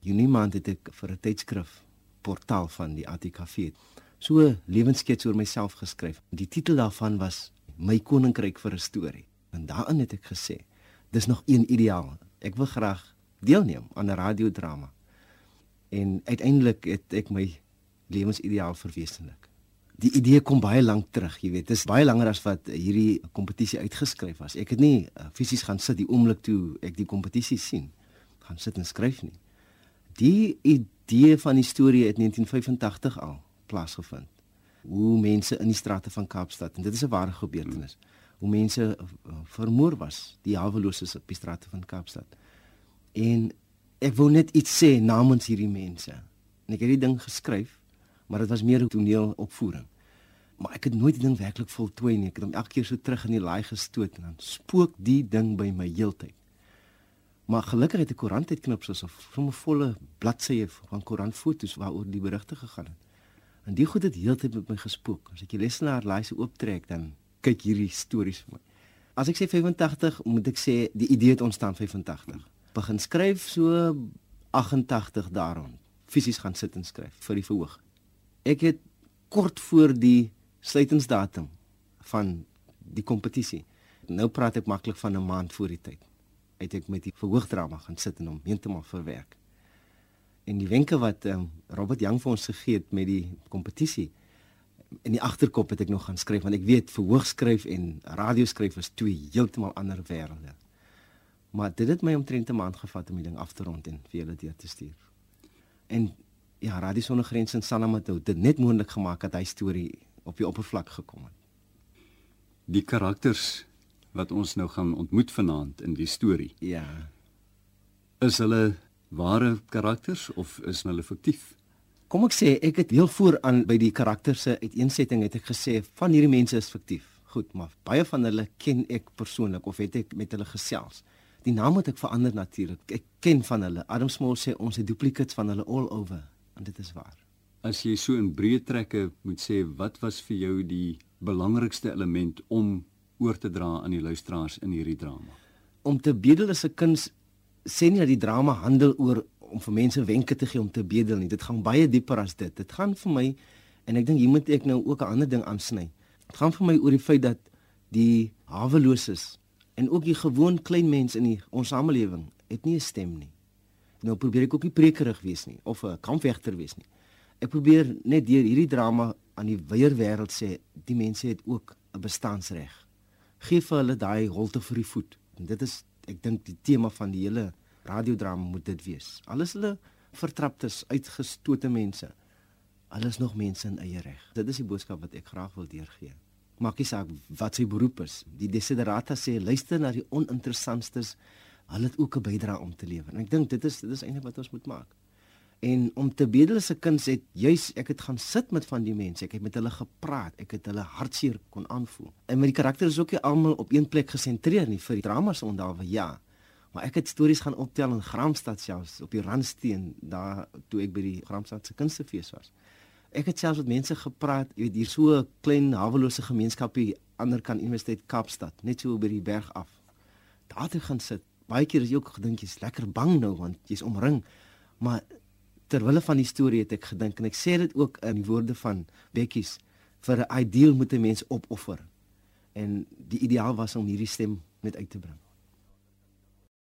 Junie maand het ek vir 'n tydskrif portaal van die ATKV so lewensskets oor myself geskryf. Die titel daarvan was My koninkryk vir 'n storie. En daarin het ek gesê, dis nog een ideaal. Ek wil graag deelneem aan 'n radiodrama. En uiteindelik het ek my lewensideaal verwesenlik. Die idee kom baie lank terug, jy weet. Dit is baie langer as wat hierdie kompetisie uitgeskryf was. Ek het nie uh, fisies gaan sit die oomblik toe ek die kompetisie sien gaan sit en skryf nie. Die idee van die storie het 1985 al plaasgevind. Hoe mense in die strate van Kaapstad en dit is 'n ware gebeurtenis. Hoe mense uh, vermoor was, die haweloses op die strate van Kaapstad. En ek wou net iets sê namens hierdie mense. En ek het die ding geskryf, maar dit was meer 'n toneelopvoering. Maar ek het nooit die ding werklik voltooi nie. Ek het hom elke keer so terug in die laai gestoot en dan spook die ding by my heeltyd. Maar gelukkig het 'n koerant het knipsels of sommer volle bladsye van koerantfoto's waaroor die berigte gegaan het. En die goed het heeltyd met my gespook. As ek die lesenaar lys ooptrek dan kyk hierdie stories vir my. As ek sê 85, moet ek sê die idee het ontstaan 85. Begin skryf so 88 daaroond. Fisies gaan sit en skryf vir die verhoog. Ek het kort voor die sluitingsdatum van die kompetisie. Nou praat ek maklik van 'n maand voor die tyd het ek met die verhoogdrama gaan sit en hom heeltemal verwerk. En die wenke wat um, Robert Jang vir ons gegee het met die kompetisie in die agterkop het ek nog gaan skryf want ek weet verhoogskryf en radioskryf is twee heeltemal ander wêrelde. Maar dit het my omtrent 'n maand gevat om die ding af te rond en vir julle deur te stuur. En ja, Radio Sonder Grense en Sanamato het dit net moontlik gemaak dat hy storie op die oppervlak gekom het. Die karakters wat ons nou gaan ontmoet vanaand in die storie. Ja. Is hulle ware karakters of is hulle fiktief? Kom ek sê ek het heel vooraan by die karakters se uiteensetting het ek gesê van hierdie mense is fiktief. Goed, maar baie van hulle ken ek persoonlik of het ek met hulle gesels. Die naam moet ek verander natuurlik. Ek ken van hulle. Adam Small sê ons het duplicates van hulle all over en dit is waar. As jy so in breë trekke moet sê wat was vir jou die belangrikste element om oor te dra aan die luisteraars in hierdie drama. Om te bedel is 'n kuns sê nie dat die drama handel oor om vir mense wenke te gee om te bedel nie. Dit gaan baie dieper as dit. Dit gaan vir my en ek dink hier moet ek nou ook 'n ander ding aansny. Dit gaan vir my oor die feit dat die haweloses en ook die gewoon klein mens in die, ons samelewing het nie 'n stem nie. Nou probeer ek ook nie prekerig wees nie of 'n kampvegter wees nie. Ek probeer net deur hierdie drama aan die wyeer wêreld sê die mense het ook 'n bestaansreg gee vir hulle daai holte vir die voet. En dit is ek dink die tema van die hele radiodrama moet dit wees. Alles hulle vertraptes, uitgestote mense. Alles nog mense in eie reg. Dit is die boodskap wat ek graag wil deurgee. Maak nie saak wat sy beroep is. Die desiderata sê luister na die oninteressantstes. Hulle het ook 'n bydrae om te lewer. En ek dink dit is dit is eintlik wat ons moet maak. En om te bedel se kuns het juis ek het gaan sit met van die mense. Ek het met hulle gepraat. Ek het hulle hartseer kon aanvoel. En met die karakters is ook nie almal op een plek gesentreer nie vir die dramas onderwe ja. Maar ek het stories gaan optel in Gramstad selfs op die Randsteen daar toe ek by die Gramstad se kunstefees was. Ek het selfs met mense gepraat, jy weet hier so 'n klein hawelose gemeenskapie ander kan Universiteit Kaapstad, net so by die berg af. Daar toe gaan sit. Baie keer is jy ook gedink jy's lekker bang nou want jy's omring. Maar terwille van die storie het ek gedink en ek sê dit ook in die woorde van Bekkies vir 'n ideaal moet 'n mens opoffer. En die ideaal was om hierdie stem net uit te bring.